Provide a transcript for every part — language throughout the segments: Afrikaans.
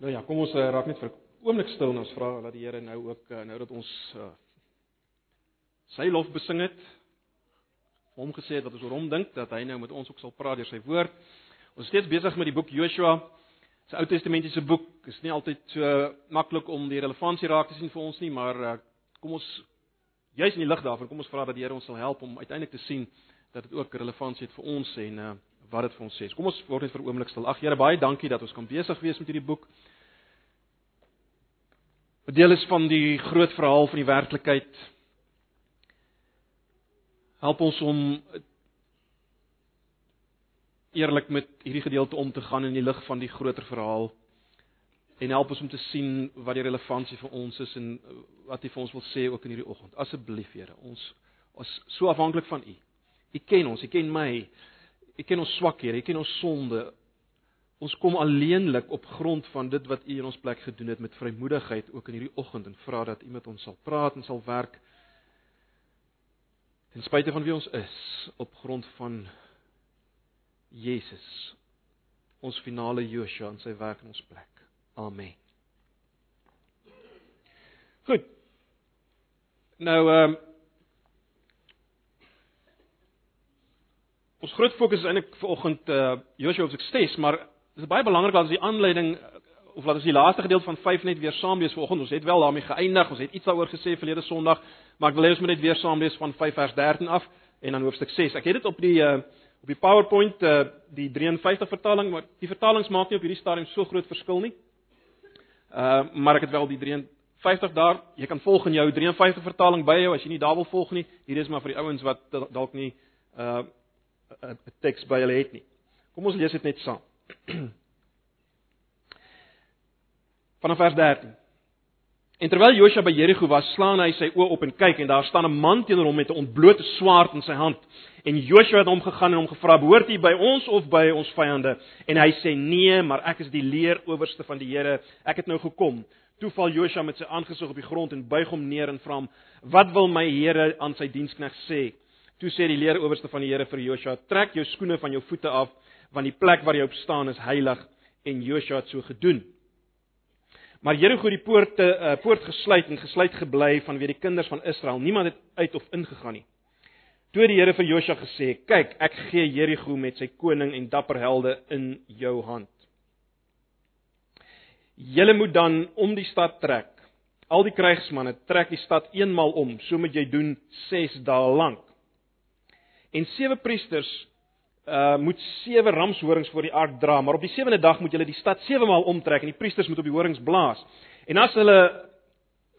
Nou ja, kom ons uh, raak net vir 'n oomblik stil en ons vra dat die Here nou ook uh, nou dat ons uh, sy lof besing het, hom gesê het dat ons oor hom dink dat hy nou met ons ook sal praat deur sy woord. Ons is steeds besig met die boek Joshua. 'n Ou Testamentiese boek. Dit is nie altyd so maklik om die relevantie raak te sien vir ons nie, maar uh, kom ons juis in die lig daarvan, kom ons vra dat die Here ons sal help om uiteindelik te sien dat dit ook relevantie het vir ons en uh, wat dit vir ons sê. Kom ons word net vir oomblik stil. Ag Here, baie dankie dat ons kan besig wees met hierdie boek. 'n Deel is van die groot verhaal van die werklikheid. Help ons om eerlik met hierdie gedeelte om te gaan in die lig van die groter verhaal en help ons om te sien wat die relevantie vir ons is en wat U vir ons wil sê ook in hierdie oggend. Asseblief Here, ons is so afhanklik van U. U ken ons, U ken my. U ken ons swakhede, U ken ons sonde. Ons kom alleenlik op grond van dit wat U in ons plek gedoen het met vrymoedigheid ook in hierdie oggend en vra dat U met ons sal praat en sal werk. Ten spyte van wie ons is, op grond van Jesus, ons finale Joshua en sy werk in ons plek. Amen. Goed. Nou ehm um, Ons groot fokus is eintlik vanoggend uh Joshua se sukses, maar dit is baie belangrik dat ons die aanleiding of laat ons die laaste gedeelte van 5 net weer saam lees vanoggend. Ons het wel daarmee geëindig. Ons het iets daaroor gesê verlede Sondag, maar ek wil hê ons moet net weer saam lees van 5 vers 13 af en dan hoofstuk 6. Ek het dit op die uh op die PowerPoint uh die 53 vertaling, maar die vertalings maak nie op hierdie stadium so groot verskil nie. Uh maar ek het wel die 53 daar. Jy kan volg in jou 53 vertaling by jou as jy nie daar wil volg nie. Hier is maar vir die ouens wat dalk nie uh 'n teks by hulle het nie. Kom ons lees dit net saam. Vanaf vers 13. En terwyl Josua by Jerigo was, slaan hy sy oë op en kyk en daar staan 'n man teenoor hom met 'n ontblote swaard in sy hand. En Josua het hom gegaan en hom gevra: "Behoort jy by ons of by ons vyande?" En hy sê: "Nee, maar ek is die leeroowerste van die Here. Ek het nou gekom." Toe val Josua met sy aangesig op die grond en buig hom neer en vra hom: "Wat wil my Here aan sy dienskneg sê?" Toe sê die leeroowerste van die Here vir Joshua: "Trek jou skoene van jou voete af, want die plek waar jy op staan is heilig." En Joshua het so gedoen. Maar Jerigo het die poorte uh, poort gesluit en gesluit gebly vanweë die kinders van Israel. Niemand het uit of ingegaan nie. Toe die Here vir Joshua gesê: "Kyk, ek gee Jerigo met sy koning en dapper helde in jou hand. Julle moet dan om die stad trek. Al die krygsmanne trek die stad eenmal om. So moet jy doen 6 dae lank." En sewe priesters uh moet sewe ramshorings voor die ark dra, maar op die sewende dag moet hulle die stad sewe maal omtrek en die priesters moet op die horings blaas. En as hulle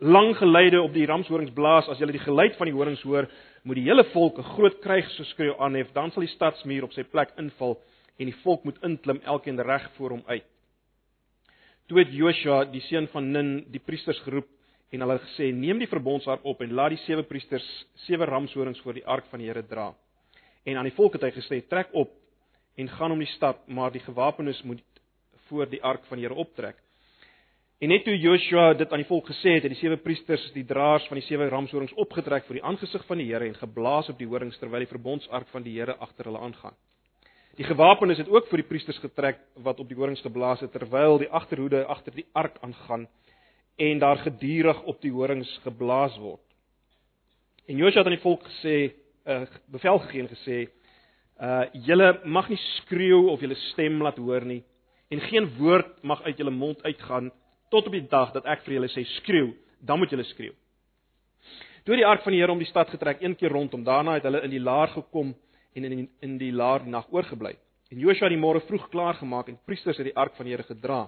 lang geleide op die ramshorings blaas, as hulle die geluid van die horings hoor, moet die hele volk 'n groot krygsgeskreeu aanhef, dan sal die stadsmuur op sy plek inval en die volk moet inklim elkeen reg voor hom uit. Toe het Joshua, die seun van Nun, die priesters geroep en hulle gesê: "Neem die verbondsark op en laat die sewe priesters sewe ramshorings voor die ark van die Here dra." En aan die volk het hy gesê: "Trek op en gaan om die stad, maar die gewapenes moet voor die ark van die Here optrek." En net toe Joshua dit aan die volk gesê het, het die sewe priesters die draers van die sewe ramshorings opgetrek voor die aangesig van die Here en geblaas op die horings terwyl die verbondsark van die Here agter hulle aangaan. Die gewapenes het ook vir die priesters getrek wat op die horings geblaas het terwyl die agterhoede agter die ark aangaan en daar gedurig op die horings geblaas word. En Joshua het aan die volk gesê: uh, bevel gegee en gesê: "Uh julle mag nie skreeu of julle stem laat hoor nie en geen woord mag uit julle mond uitgaan tot op die dag dat ek vir julle sê skreeu, dan moet julle skreeu." Toe die ark van die Here om die stad getrek een keer rondom, daarna het hulle in die laar gekom en in die, in die laar nag oorgebly. En Joshua het die môre vroeg klaar gemaak en priesters het die ark van die Here gedra.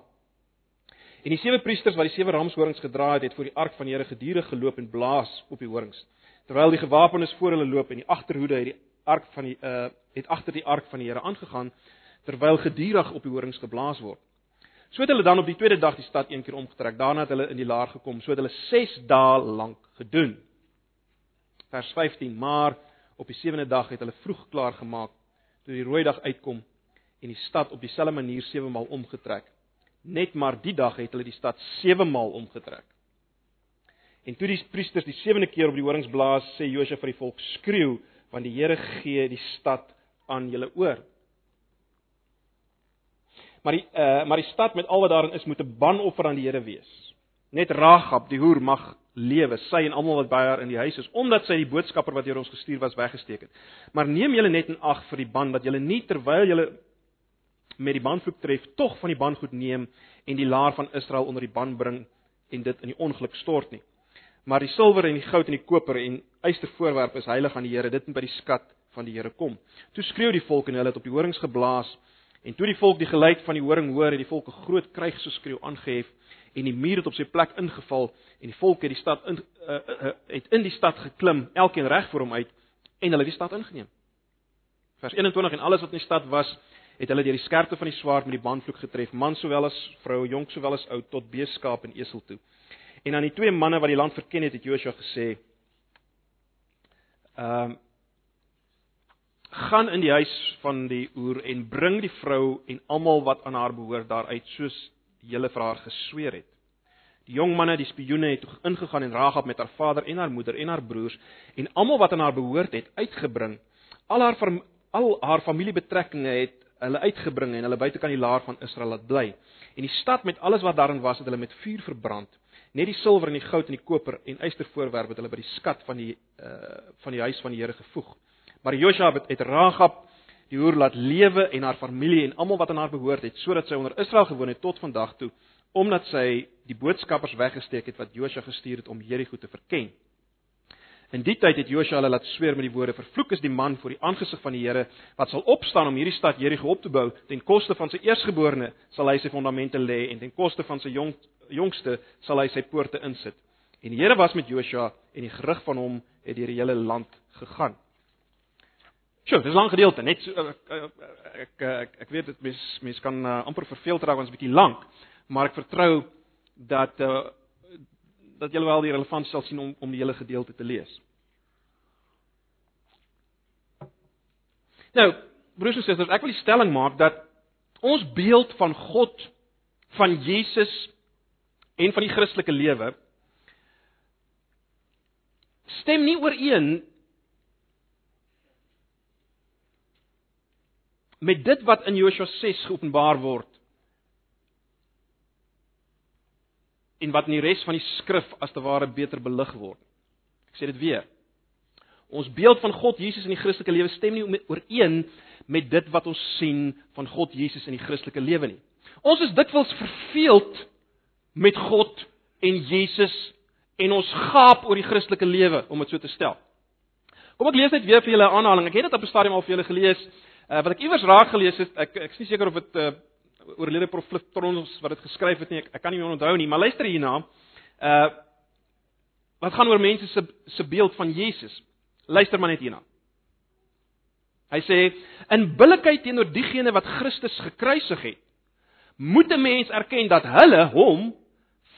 En die sewe priesters wat die sewe ramshorings gedra het, het voor die ark van die Here gedurig geloop en blaas op die horings terwyl die gewapenes voor hulle loop en die agterhoede het die ark van die uh het agter die ark van die Here aangegaan terwyl gedurig op die horings geblaas word. So het hulle dan op die tweede dag die stad een keer omgetrek. Daarna het hulle in die laar gekom. So het hulle 6 dae lank gedoen. Vers 15: Maar op die sewende dag het hulle vroeg klaar gemaak toe die rooi dag uitkom en die stad op dieselfde manier sewe maal omgetrek. Net maar die dag het hulle die stad sewe maal omgetrek. En toe die priesters die sewende keer op die horings blaas, sê Josef vir die volk: "Skreeu, want die Here gee die stad aan julle oor." maar die uh maar die stad met al wat daarin is moet 'n banoffer aan die Here wees. Net Ragab, die hoer mag lewe, sy en almal wat by haar in die huis is, omdat sy die boodskapper wat deur ons gestuur was weggesteek het. Maar neem julle net in ag vir die ban dat julle nie terwyl julle met die banvloek tref, tog van die ban goed neem en die laar van Israel onder die ban bring en dit in die ongeluk stort nie. Maar die silwer en die goud en die koper en ystervoorwerpe is heilig aan die Here, dit moet by die skat van die Here kom. Toe skreeu die volk en hulle het op die horings geblaas en toe die volk die geluid van die horing hoor, het die volk 'n groot krygsgeskreeu aangehef en die muur het op sy plek ingeval en die volk het die stad in uh, uh, het in die stad geklim, elkeen reg voor hom uit en hulle die stad ingeneem. Vers 21 en alles wat in die stad was, het hulle deur die skerpte van die swaard met die bandvloek getref, man sowel as vrou, jonk sowel as oud, tot beeskaap en esel toe. En aan die twee manne wat die land verken het, het Joshua gesê: Ehm um, gaan in die huis van die oer en bring die vrou en almal wat aan haar behoort daaruit soos julle vir haar gesweer het. Die jong manne, die spioene het ingegaan en Ragab met haar vader en haar moeder en haar broers en almal wat aan haar behoort het uitgebring. Al haar al haar familiebetrekkinge het hulle uitgebring en hulle buitekant die laar van Israel laat bly. En die stad met alles wat daarin was, het hulle met vuur verbrand. Net die silwer en die goud en die koper en ystervoorwerpe het hulle by die skat van die uh van die huis van die Here gevoeg. Maar Josua het, het Ragab die hoer laat lewe en haar familie en almal wat aan haar behoort het sodat sy onder Israel gewoon het tot vandag toe omdat sy die boodskappers weggesteek het wat Josua gestuur het om Jerigo te verken. In die tyd het Josua hulle laat sweer met die woorde: "Vervloek is die man voor die aangesig van die Here wat sal opstaan om hierdie stad Jerigo op te bou. Ten koste van sy eersgeborene sal hy sy fondamente lê en ten koste van sy jong jongste sal hy sy poorte insit." En die Here was met Josua en die gerug van hom het deur die hele land gegaan. Sjoe, dis 'n lang gedeelte, net so ek ek ek, ek, ek weet dit mens mens kan uh, amper verveel raak want dit is bietjie lank, maar ek vertrou dat uh, dat julle wel die relevans sal sien om om die hele gedeelte te lees. Nou, broers en susters, ek wil die stelling maak dat ons beeld van God, van Jesus en van die Christelike lewe stem nie ooreen met dit wat in Josua 6 geopenbaar word en wat in die res van die skrif as te ware beter belig word. Ek sê dit weer. Ons beeld van God Jesus in die Christelike lewe stem nie ooreen met dit wat ons sien van God Jesus in die Christelike lewe nie. Ons is dikwels verveeld met God en Jesus en ons gaap oor die Christelike lewe om dit so te stel. Kom ek lees net weer vir julle 'n aanhaling. Ek het dit op 'n stadium al vir julle gelees. Uh, wat ek iewers raak gelees het, ek ek is nie seker of dit uh, oorlede prof Flittrons wat dit geskryf het nie. Ek, ek kan nie onthou nie, maar luister hierna. Uh wat gaan oor mense se se beeld van Jesus. Luister maar net hierna. Hy sê in billikheid teenoor diegene wat Christus gekruisig het, moet 'n mens erken dat hulle hom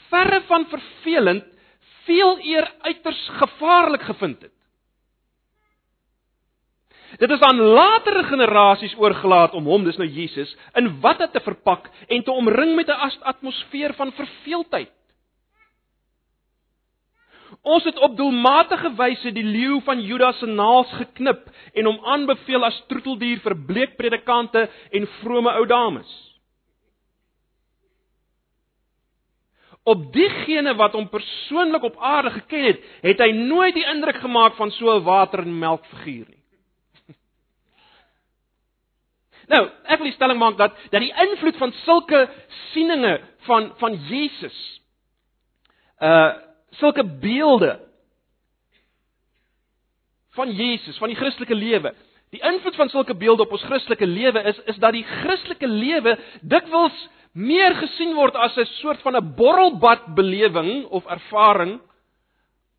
verre van vervelend veel eer uiters gevaarlik gevind het. Dit is aan latere generasies oorgelaat om hom, dis nou Jesus, in watte te verpak en te omring met 'n atmosfeer van verveeldheid. Ons het op doelmatige wyse die leeu van Judas se naels geknip en hom aanbeveel as troeteldier vir bleek predikante en vrome ou dames. Op diegene wat hom persoonlik op aarde geken het, het hy nooit die indruk gemaak van so 'n water en melk figuur nie. Nou, ek wil die stelling maak dat dat die invloed van sulke sieninge van van Jesus uh sulke beelde van Jesus, van die Christelike lewe. Die invloed van sulke beelde op ons Christelike lewe is is dat die Christelike lewe dikwels meer gesien word as 'n soort van 'n borrelbad belewing of ervaring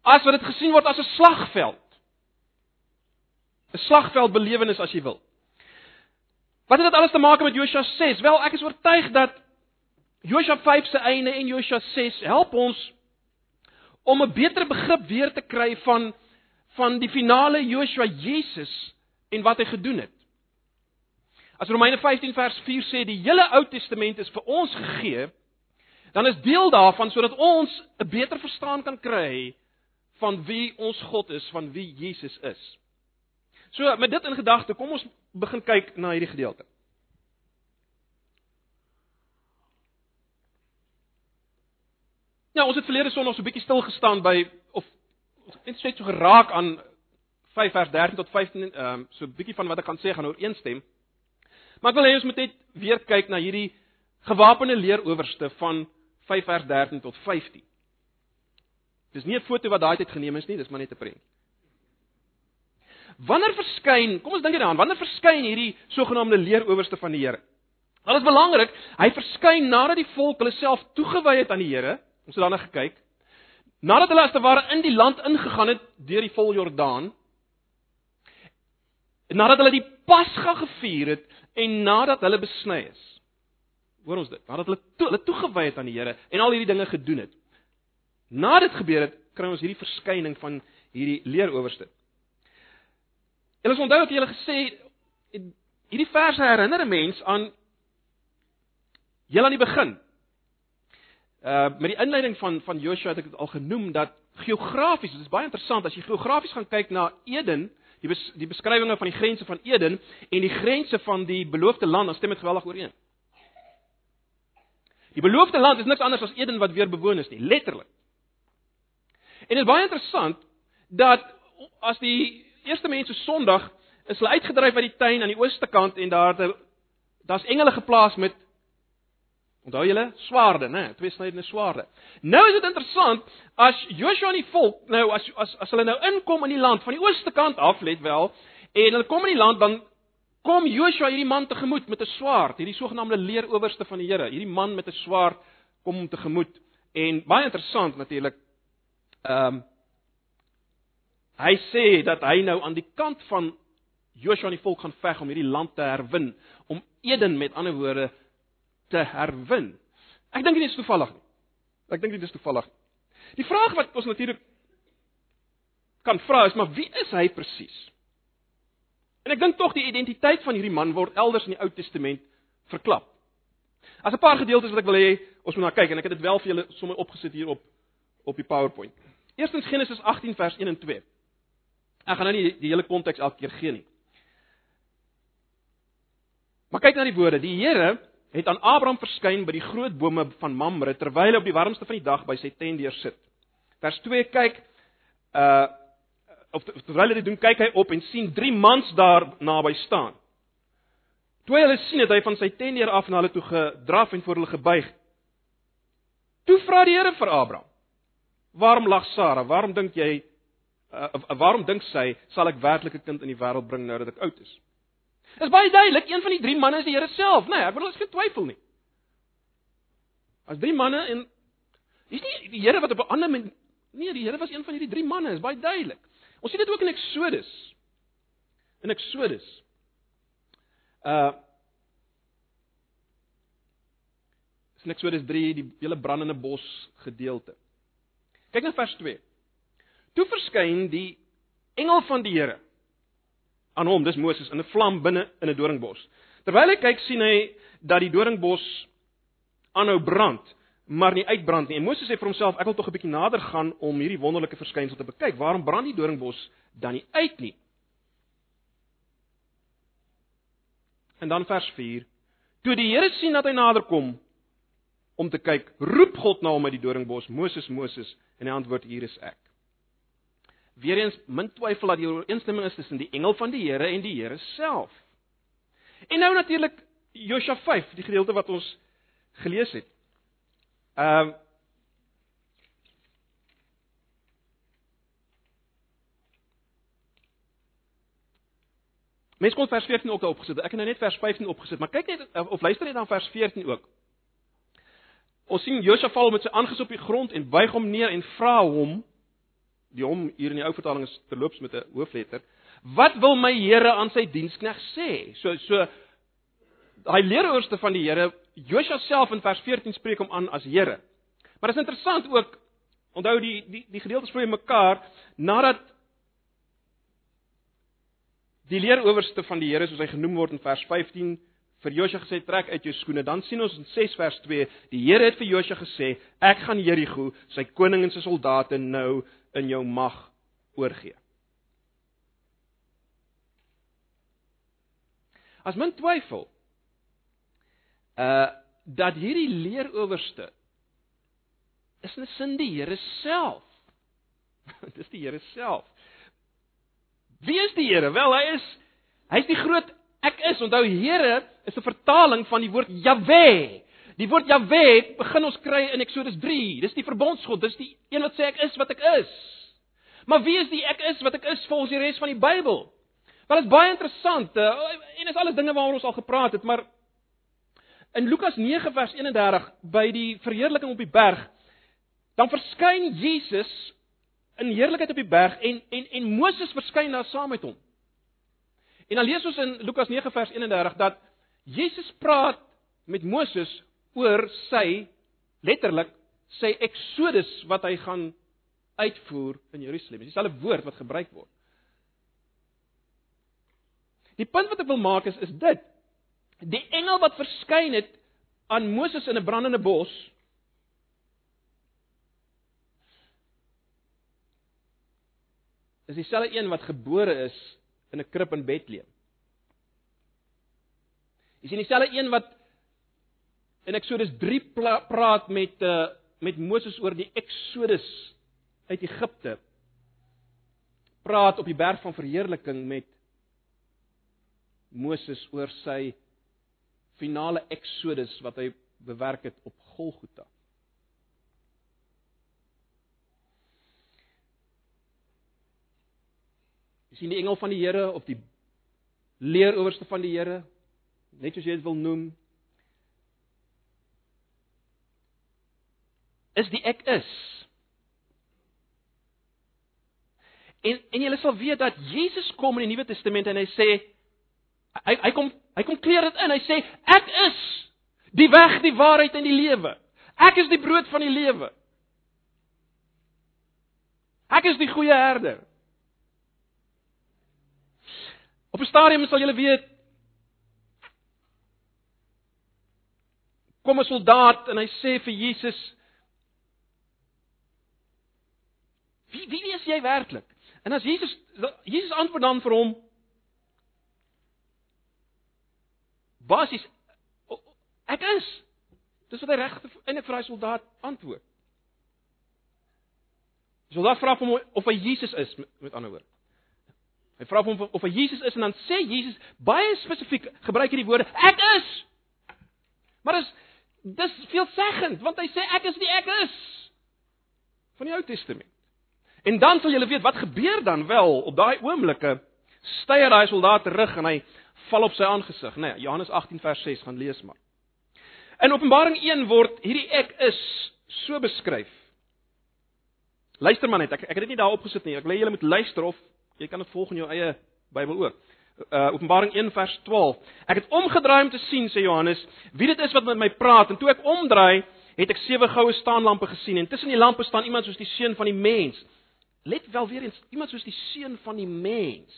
as wat dit gesien word as 'n slagveld. 'n Slagveld belewenis as jy wil. Wat het dit alles te maak met Josua 6? Wel, ek is oortuig dat Josua 5 se einde en Josua 6 help ons om 'n beter begrip weer te kry van van die finale Josua Jesus en wat hy gedoen het. As Romeine 15 vers 4 sê die hele Ou Testament is vir ons gegee, dan is deel daarvan sodat ons 'n beter verstaan kan kry van wie ons God is, van wie Jesus is. So met dit in gedagte, kom ons begin kyk na hierdie gedeelte. Ja, ons het verlede Sondag so 'n bietjie stil gestaan by of net so geraak aan 5 vers 13 tot 15, ehm um, so 'n bietjie van wat ek kan sê gaan ooreenstem. Maar ek wil hê ons moet net weer kyk na hierdie gewapende leeroorste van 5 vers 13 tot 15. Dis nie 'n foto wat daai tyd geneem is nie, dis maar net 'n prentjie. Wanneer verskyn, kom ons dink hieraan, wanneer verskyn hierdie sogenaamde leeroowerste van die Here? Is belangrik, hy verskyn nadat die volk hulle self toegewy het aan die Here. Ons het daarna gekyk. Nadat hulle as te ware in die land ingegaan het deur die vol Jordaan. Nadat hulle die Pasga gevier het en nadat hulle besny is. Hoor ons dit? Nadat hulle to, hulle toegewy het aan die Here en al hierdie dinge gedoen het. Nadat dit gebeur het, kry ons hierdie verskyning van hierdie leeroowerste. Hulle is onthou dat hulle gesê hierdie verse herinner 'n mens aan heel aan die begin. Uh met die inleiding van van Joshua het ek dit al genoem dat geografies, dit is baie interessant as jy geografies gaan kyk na Eden, die bes, die beskrywinge van die grense van Eden en die grense van die beloofde land, dan stem dit geweldig ooreen. Die beloofde land is niks anders as Eden wat weer bewoon is nie, letterlik. En dit is baie interessant dat as die eerste mense Sondag is hulle uitgedryf uit die tuin aan die ooste kant en daar daar's engele geplaas met onthou julle swaarde, né? Twee snydende swaarde. Nou is dit interessant as Joshua en die volk nou as as as hulle nou inkom in die land van die ooste kant af, let wel, en hulle kom in die land dan kom Joshua hierdie man tegemoet met 'n swaard, hierdie sogenaamde leeroowerste van die Here. Hierdie man met 'n swaard kom hom tegemoet en baie interessant natuurlik. Ehm um, hy sê dat hy nou aan die kant van Joshua en die volk gaan veg om hierdie land te herwin, om Eden met ander woorde te herwin. Ek dink dit is toevallig nie. Ek dink dit is toevallig. Die vraag wat ons natuurlik kan vra is maar wie is hy presies? En ek dink tog die identiteit van hierdie man word elders in die Ou Testament verklap. As 'n paar gedeeltes wat ek wil hê ons moet na kyk en ek het dit wel vir julle sommer opgesit hier op op die PowerPoint. Eerstens Genesis 18 vers 1 en 2. Ek gaan nou nie die hele konteks elke keer gee nie. Maar kyk na die woorde. Die Here het aan Abraham verskyn by die groot bome van Mamre terwyl hy op die warmste van die dag by sy tent deur sit. Vers 2 kyk uh of terwyl hy dit doen, kyk hy op en sien drie mans daar naby staan. Toe hulle sien het hy van sy tenier af na hulle toe gedraf en voor hulle gebuig. Toe vra die Here vir Abraham: "Waarom lag Sara? Waarom dink jy uh, waarom dink sy sal ek werklik 'n kind in die wêreld bring nou dat ek oud is?" Is baie duidelik, een van die drie manne is die Here self, né? Nee, ek bedoel, ek twyfel nie. As drie manne en dis nie die Here wat op 'n ander manier Nee, die Here was een van hierdie drie manne, is baie duidelik. Ons sien dit ook in Eksodus. In Eksodus. Uh in Eksodus 3 die hele brandende bos gedeelte. Kyk na vers 2. Toe verskyn die engel van die Here aan hom, dis Moses in 'n vlam binne in 'n doringbos. Terwyl hy kyk, sien hy dat die doringbos aanhou brand maar nie uitbrand nie. En Moses sê vir homself, ek wil tog 'n bietjie nader gaan om hierdie wonderlike verskynsel te bekyk. Waarom brand die doringbos dan nie uit nie? En dan vers 4. Toe die Here sien dat hy nader kom om te kyk, roep God na hom uit die doringbos, Moses, Moses, en hy antwoord, hier is ek. Weereens min twyfel dat die ooreenstemming is tussen die engel van die Here en die Here self. En nou natuurlik Josua 5, die gedeelte wat ons gelees het. Ehm uh, Mens kon vers 14 ook daar opgesit. Ek het nou net vers 15 opgesit, maar kyk net of luister net dan vers 14 ook. Ons sien Josua val met sy aangesig op die grond en buig hom neer en vra hom die hom hier in die ou vertaling is terloops met 'n hoofletter. Wat wil my Here aan sy dienskneg sê? So so hy leerooste van die Here Josua self in vers 14 spreek hom aan as Here. Maar dit is interessant ook onthou die die die gedeeltes vloei mekaar nadat die leeroowerste van die Here soos hy genoem word in vers 15 vir Josua gesê trek uit jou skoene dan sien ons in 6 vers 2 die Here het vir Josua gesê ek gaan Jerigo sy koning en sy soldate nou in jou mag oorgee. As men twyfel uh dat hierdie leeroowerste is 'n sin die Here self. Dis die Here self. Wie is die Here? Wel, hy is hy's die groot ek is. Onthou Here is 'n vertaling van die woord Jahwe. Die woord Jahwe begin ons kry in Eksodus 3. Dis die verbondsgod, dis die een wat sê ek is wat ek is. Maar wie is die ek is wat ek is volgens die res van die Bybel? Wel is baie interessant uh, en is alles dinge waaroor ons al gepraat het, maar in Lukas 9 vers 31 by die verheerliking op die berg dan verskyn Jesus in heerlikheid op die berg en en en Moses verskyn daar saam met hom. En dan lees ons in Lukas 9 vers 31 dat Jesus praat met Moses oor sy letterlik sy eksodus wat hy gaan uitvoer in Jerusalem. Dis dieselfde woord wat gebruik word. Die punt wat ek wil maak is is dit. Die engel wat verskyn het aan Moses in 'n brandende bos is dieselfde een wat gebore is in 'n krib in Bethlehem. Is nie dieselfde een wat in Eksodus 3 praat met uh, met Moses oor die Eksodus uit Egipte. Praat op die berg van verheerliking met Moses oor sy finale Eksodus wat hy bewerk het op Golgotha. Jy sien die engel van die Here of die leeroowerste van die Here, net soos jy dit wil noem, is die ek is. En en jy sal weet dat Jesus kom in die Nuwe Testament en hy sê hy hy kom hy kom kleer dit in. Hy sê ek is die weg, die waarheid en die lewe. Ek is die brood van die lewe. Ek is die goeie herder. Op 'n stadium sal julle weet kom 'n soldaat en hy sê vir Jesus Wie wie is jy werklik? En as Jesus Jesus antwoord dan vir hom basies ek is. Dis wat hy reg eintlik vir daai soldaat antwoord. Die soldaat vra hom of hy Jesus is met ander woorde. Hy vra hom of hy Jesus is en dan sê Jesus baie spesifiek gebruik hierdie woorde ek is. Maar dis dis veelzeggend want hy sê ek is die ek is van die Ou Testament. En dan sal julle weet wat gebeur dan wel op daai oomblikke styer daai soldaat terug en hy val op sy aangesig, né? Nee, Johannes 18 vers 6 gaan lees maar. In Openbaring 1 word hierdie ek is so beskryf. Luister maar net, ek ek het dit nie daar opgesit nie. Ek wil hê julle moet luister of jy kan dit volg in jou eie Bybel ook. Uh Openbaring 1 vers 12. Ek het omgedraai om te sien, sê Johannes, wie dit is wat met my praat en toe ek omdraai, het ek sewe goue staanlampe gesien en tussen die lampe staan iemand soos die seun van die mens. Let wel weer eens, iemand soos die seun van die mens.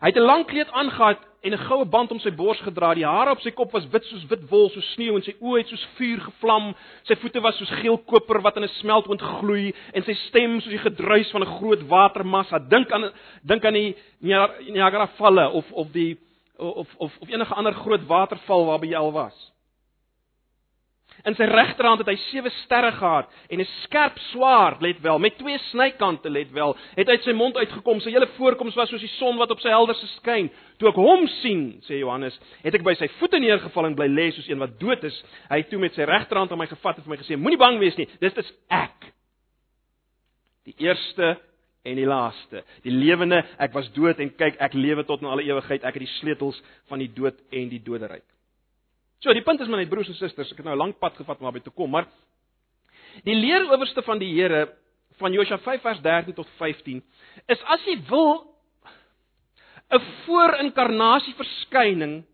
Hy het 'n lang kleed aangetree en 'n goue band om sy bors gedra. Die hare op sy kop was wit soos wit wol, soos sneeu en sy oë het soos vuur gevlam. Sy voete was soos geel koper wat in 'n smeltoond gloei en sy stem soos die gedruis van 'n groot watermassa. Dink aan dink aan die Niagara valle of of die of of of enige ander groot waterval waarby jy al was. In sy regterhand het hy sewe sterre gehad en 'n skerp swaard, let wel, met twee snykante, let wel, het uit sy mond uitgekom. Sy hele voorkoms was soos die son wat op sy helderste skyn. Toe ek hom sien, sê Johannes, het ek by sy voete neergeval en bly lê soos een wat dood is. Hy het toe met sy regterhand aan my gevat en vir my gesê: "Moenie bang wees nie, dis is ek. Die eerste en die laaste, die lewende. Ek was dood en kyk, ek lewe tot in alle ewigheid. Ek het die sleutels van die dood en die doderyk." So, die punt is my broers en susters, ek het nou 'n lang pad gevat om daarby te kom, maar die leeroowerste van die Here van Josua 5 vers 13 tot 15 is as jy wil 'n voorinkarnasie verskyning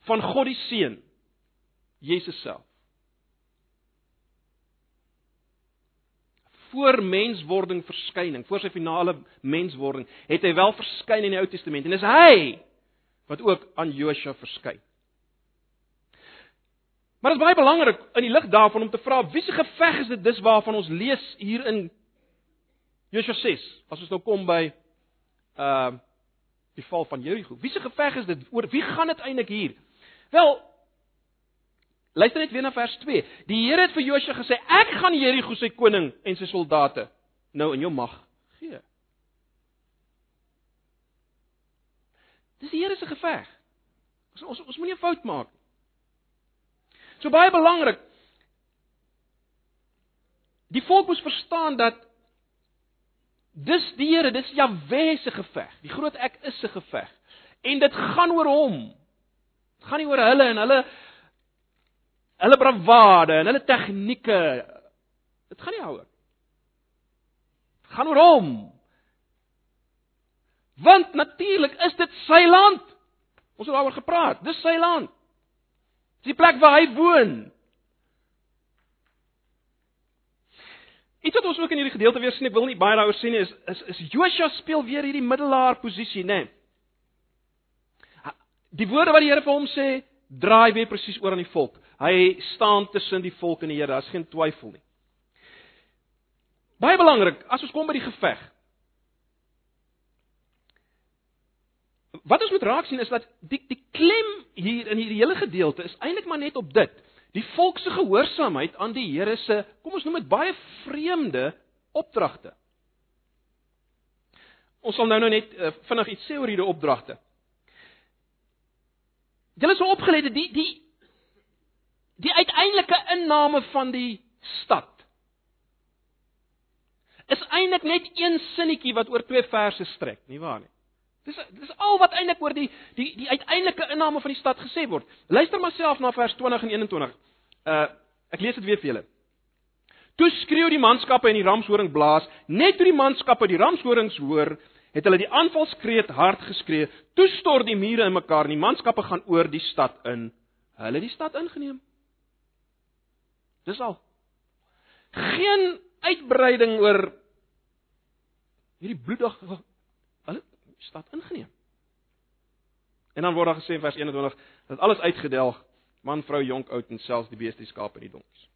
van God die Seun, Jesus self. voor menswording verskyning, voor sy finale menswording, het hy wel verskyn in die Ou Testament en dis hy wat ook aan Joshua verskyn. Maar dit is baie belangrik in die lig daarvan om te vra wie se geveg is dit dis waarvan ons lees hier in Josua 6 as ons nou kom by uh die val van Jerigo. Wie se geveg is dit oor wie gaan dit eintlik hier? Wel Luister net weer na vers 2. Die Here het vir Josua gesê: "Ek gaan Jerigo se koning en sy soldate nou in jou mag gee." Dis die Here se geveg. Ons ons, ons moenie 'n fout maak nie. So baie belangrik. Die volk moet verstaan dat dis die Here, dis Jahwe se geveg. Die groot ek is se geveg. En dit gaan oor hom. Dit gaan nie oor hulle en hulle hulle bravade en hulle tegnieke. Dit gaan nie daaroor. Dit gaan oor hom. Want natuurlik is dit sy land. Ons het daaroor gepraat. Dis sy land. Dis die plek waar hy woon. Iets wat ons ook in hierdie gedeelte weer sien, ek wil nie baie daaroor sê nie, is is, is Josua speel weer hierdie middelaar posisie, né? Nee. Die woorde wat die Here vir hom sê, draai weer presies oor aan die volk. Hy staan tussen die volk en die Here, daar's geen twyfel nie. Baie belangrik, as ons kom by die geveg. Wat ons moet raak sien is dat die die klem hier in hierdie hele gedeelte is eintlik maar net op dit. Die volk se gehoorsaamheid aan die Here se, kom ons noem dit baie vreemde opdragte. Ons sal nou nou net uh, vinnig iets sê oor hierdie opdragte. Julle is so opgeleide die die die uiteindelike inname van die stad is eintlik net een sinnetjie wat oor twee verse strek, nie waar nie? Dis dis al wat eintlik oor die die die uiteindelike inname van die stad gesê word. Luister maar self na vers 20 en 21. Uh ek lees dit weer vir julle. Toe skreeu die manskappe en die ramshoring blaas, net toe die manskappe die ramshorings hoor, het hulle die aanvalskreet hard geskree. Toe stort die mure in mekaar en die manskappe gaan oor die stad in. Hulle het die stad ingeneem. Dis al. Geen uitbreiding oor hierdie bloedige stad ingeneem. En dan word daar gesê in vers 21 dat alles uitgedelg, man, vrou, jonk, oud en selfs die beeste, die skape en die donkies.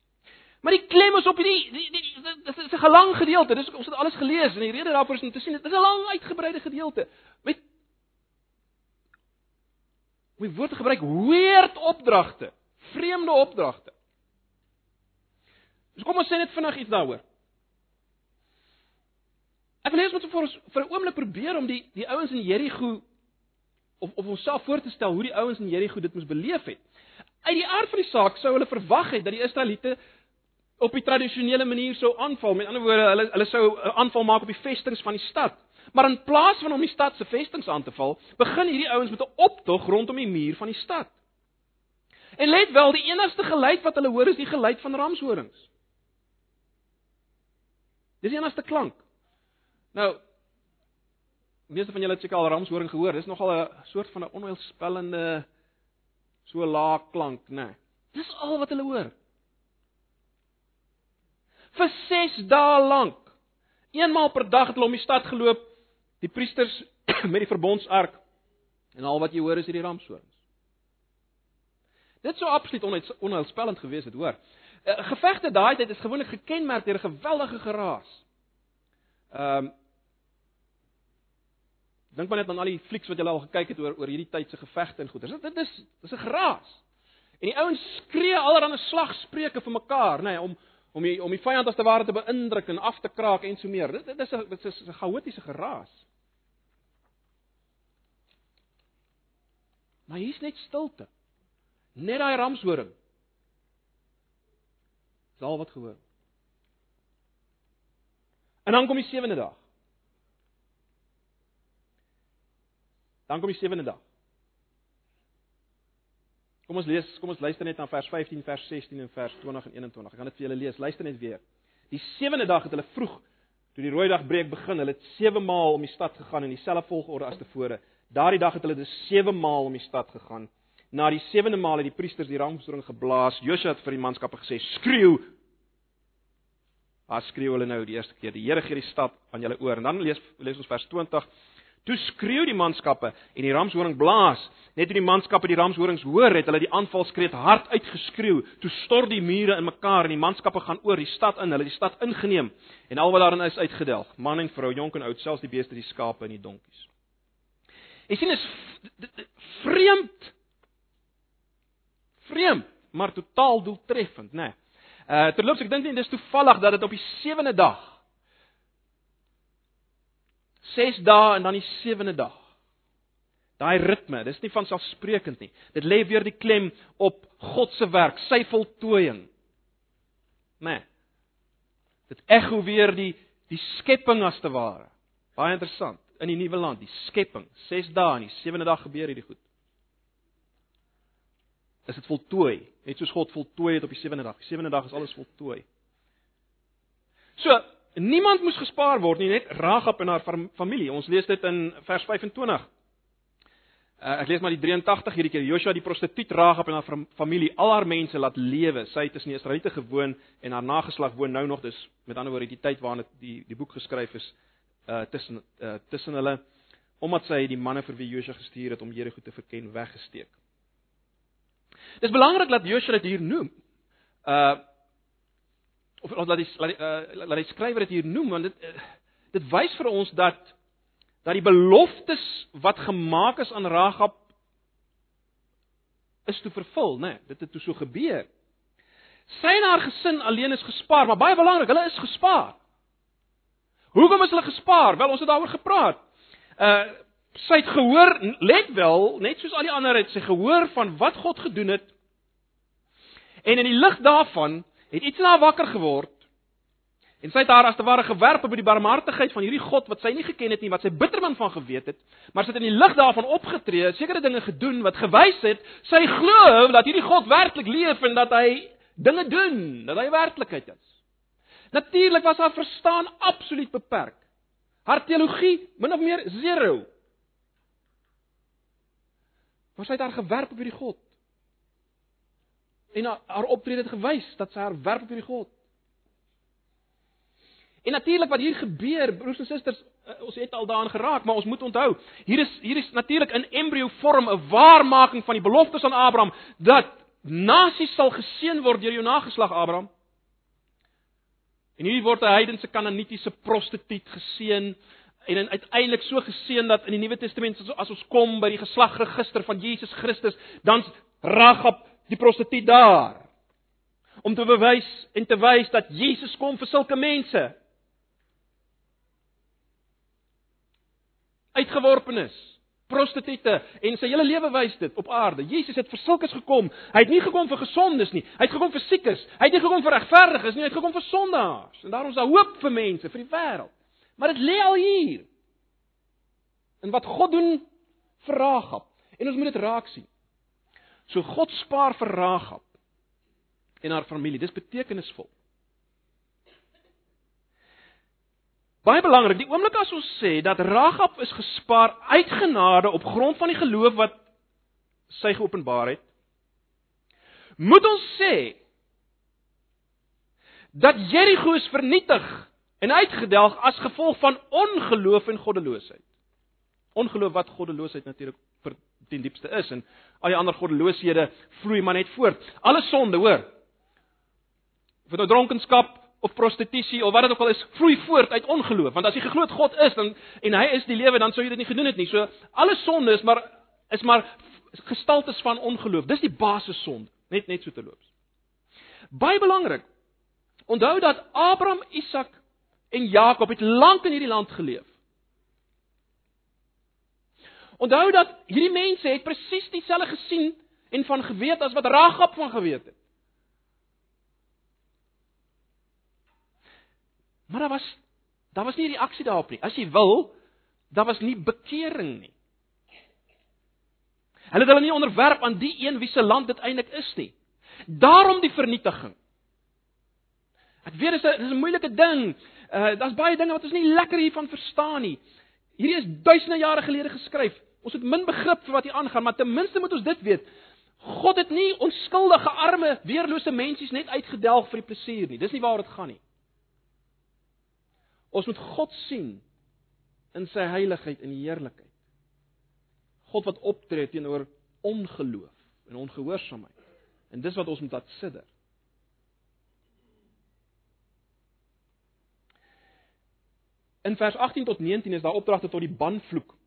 Maar die klem is op hierdie die die dit is 'n gelang gedeelte. Dis ons het alles gelees en die rede daarvoor is om te sien dit is 'n lang uitgebreide gedeelte met met woorde gebruik weird opdragte, vreemde opdragte. Dus kom ons sê net vinnig iets daaroor. Ek wil hê ons moet vir ons vir 'n oomblik probeer om die die ouens in Jerigo of of onsself voor te stel hoe die ouens in Jerigo dit moes beleef het. Uit die aard van die saak sou hulle verwag het dat die Israeliete op die tradisionele manier sou aanval. Met ander woorde, hulle hulle sou 'n aanval maak op die vestinge van die stad. Maar in plaas van om die stad se vestinge aan te val, begin hierdie ouens met 'n optog rondom die muur van die stad. En let wel, die enigste geluid wat hulle hoor is die geluid van ramshorings. Dis die enigste klank. Nou meeste van julle het seker al ramshoring gehoor. Dis nogal 'n soort van 'n onheilspellende so lae klank, né? Nee. Dis al wat hulle hoor. Vir 6 dae lank. Eenmaal per dag het hulle om die stad geloop, die priesters met die verbondsark en al wat jy hoor is hierdie ramshorings. Dit sou absoluut onheilspellend gewees het, hoor. Eh, gevegte daai tyd is gewoonlik gekenmerk deur 'n geweldige geraas. Ehm um, Dink maar net aan al die flieks wat jy al gekyk het oor oor hierdie tyd se gevegte en goeters. Dit is dis 'n geraas. En die ouens skree allerlei slagspreuke vir mekaar, nê, nee, om om die om die vyand as te ware te beïndruk en af te kraak en so meer. Dit dit is 'n dit is 'n chaotiese geraas. Maar hier's net stilte. Net daai ramshoring. Dis al wat gehoor. En dan kom die sewende dag. Dan kom die sewende dag. Kom ons lees, kom ons luister net na vers 15, vers 16 en vers 20 en 21. Ek gaan dit vir julle lees. Luister net weer. Die sewende dag het hulle vroeg toe die rooi dag breek begin. Hulle het sewe maal om die stad gegaan in dieselfde volgorde as tevore. Daardie dag het hulle dus sewe maal om die stad gegaan. Na die sewende maal het die priesters die ramshoring geblaas. Josua het vir die manskappe gesê: "Skreeu!" As skreeu hulle nou die eerste keer: "Die Here gee die stad aan julle oor." En dan lees lees ons vers 20. Toe skreeu die manskappe en die ramshoring blaas. Net toe die manskappe die ramshorings hoor, het hulle die aanvalskreet hard uitgeskreeu. Toe stort die mure in mekaar en die manskappe gaan oor die stad in. Hulle die stad ingeneem en al wat daarin is uitgedelg, man en vrou, jonk en oud, selfs die beeste, die skape en die donkies. Jy sien is vreemd. Vreemd, maar totaal doeltreffend, né? Nee. Uh terloops, ek dink nie dis toevallig dat dit op die sewende dag 6 dae en dan die sewende dag. Daai ritme, dis nie van selfsprekend nie. Dit lê weer die klem op God se werk, sy voltooiing. Né? Nee. Dit ekho weer die die skepping as te ware. Baie interessant in die nuwe land, die skepping. 6 dae en die sewende dag gebeur hierdie goed. Is dit voltooi, net soos God voltooi het op die sewende dag. Die sewende dag is alles voltooi. So, niemand moes gespaar word nie, net Ragab en haar familie. Ons lees dit in vers 25. Uh, ek lees maar die 83 hierdie keer. Joshua die prostituut Ragab en haar familie, al haar mense laat lewe. Sy het tussen die Israeliete gewoon en haar nageslag woon nou nog dis met ander woorde die tyd waarin dit die die boek geskryf is uh tussen uh tussen hulle omdat sy die manne vir wie Joshua gestuur het om Jerigo te verken weggesteek. Dis belangrik dat Joshua dit hier noem. Uh of laat die laat die, uh, laat die skrywer dit hier noem want dit uh, dit wys vir ons dat dat die beloftes wat gemaak is aan Ragab is toe vervul, né? Nee, dit het toe so gebeur. Sy en haar gesin alleen is gespaar, maar baie belangrik, hulle is gespaar. Hoekom is hulle gespaar? Wel, ons het daaroor gepraat. Uh sy het gehoor, let wel, net soos al die ander het sy gehoor van wat God gedoen het. En in die lig daarvan het iets in haar wakker geword. En sy het haar as te ware gewerp op die barmhartigheid van hierdie God wat sy nie geken het nie, wat sy bitterman van geweet het, maar sy het in die lig daarvan opgetree, sekere dinge gedoen wat gewys het sy glo dat hierdie God werklik leef en dat hy dinge doen, dat hy werklikheid is. Natuurlik was haar verstaan absoluut beperk. Haar teologie min of meer zero. Maar sy het haar gewerp op hierdie God. En haar optrede het gewys dat sy haar werp op hierdie God. En natuurlik wat hier gebeur, broers en susters, eh, ons het al daaraan geraak, maar ons moet onthou, hier is hier is natuurlik in embrio vorm 'n waarmaking van die beloftes aan Abraham dat nasies sal geseën word deur jou nageslag Abraham. En hier word 'n heidense kananitiese prostituut geseën en uiteindelik so geseën dat in die Nuwe Testament as ons kom by die geslagregister van Jesus Christus, dan Ragab die prostituut daar om te bewys en te wys dat Jesus kom vir sulke mense. Uitgeworpenes prostituie en sy hele lewe wys dit op aarde. Jesus het vir sulkes gekom. Hy het nie gekom vir gesondes nie. Hy het gekom vir siekes. Hy het nie gekom vir regverdiges nie. Hy het gekom vir sondaars. En daarom is daar hoop vir mense, vir die wêreld. Maar dit lê al hier. En wat God doen vir Ragab. En ons moet dit raak sien. So God spaar vir Ragab en haar familie. Dis betekenisvol. Baie belangrik, die oomblik as ons sê dat Ragab is gespaar uit genade op grond van die geloof wat sy geopenbaar het, moet ons sê dat Jerigo is vernietig en uitgedelg as gevolg van ongeloof en goddeloosheid. Ongeloof wat goddeloosheid natuurlik vir ten diepste is en al die ander goddelooshede vloei maar net voort. Alle sonde, hoor. Of dit nou dronkenskap, of prostitusie of wat dit ook al is, vloei voort uit ongeloof. Want as jy geglo het God is dan en hy is die lewe, dan sou jy dit nie gedoen het nie. So alle sonde is maar is maar gestaltes van ongeloof. Dis die basis sonde, net net so te loop. Baie belangrik. Onthou dat Abraham, Isak en Jakob het lank in hierdie land geleef. Onthou dat hierdie mense het presies dieselfde gesien en van geweet as wat Ragab van geweet het. Maar daar was daar was nie reaksie daarop nie. As jy wil, daar was nie bekering nie. Hulle het hulle nie onderwerp aan die een wie se land dit eintlik is nie. Daarom die vernietiging. Ek weet dit is 'n dis 'n moeilike ding. Uh daar's baie dinge wat ons nie lekker hiervan verstaan nie. Hierdie is duisende jare gelede geskryf. Ons het min begrip vir wat hier aangaan, maar ten minste moet ons dit weet. God het nie onskuldige arme, weerlose mensies net uitgedelg vir die plesier nie. Dis nie waar dit gaan nie. Ons moet God sien in sy heiligheid en heerlikheid. God wat optree teenoor ongeloof en ongehoorsaamheid. En dis wat ons moet laat sidder. In vers 18 tot 19 is daar opdragte tot die banvloek.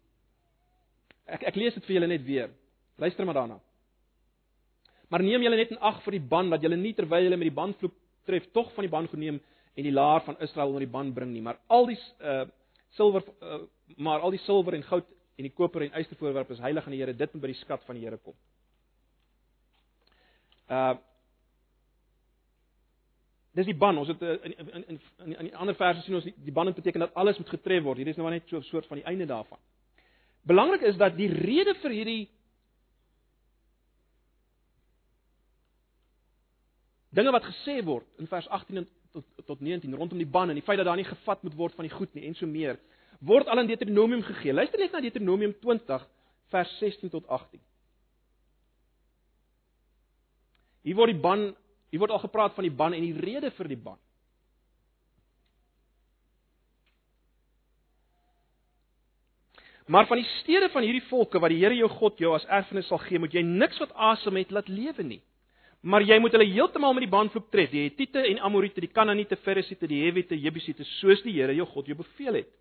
Ek ek lees dit vir julle net weer. Luister maar daarna. Maar neem julle net in ag vir die ban dat julle nie terwyl julle met die banvloek tref tog van die ban geneem en die laar van Israel onder die ban bring nie, maar al die uh silwer uh, maar al die silwer en goud en die koper en ystervoorwerpe is heilig aan die Here, dit moet by die skat van die Here kom. Uh Dis die ban. Ons het in in in in, in ander verse sien ons die, die ban beteken dat alles moet getref word. Hier is nou net so 'n soort van die einde daarvan. Belangrik is dat die rede vir hierdie dinge wat gesê word in vers 18 tot tot 19 rondom die ban en die feit dat daar nie gevat moet word van die goed nie en so meer word al in Deuteronomium gegee. Luister net na Deuteronomium 20 vers 16 tot 18. Hier word die ban, hier word al gepraat van die ban en die rede vir die ban. Maar van die stede van hierdie volke wat die Here jou God jou as erfenis sal gee, moet jy niks wat asem het laat lewe nie. Maar jy moet hulle heeltemal met die banvloek tref, die Hittite en Amorite, die Kanaaniete, Ferisiete, die Hewite, Jebusiete, soos die Here jou God jou beveel het.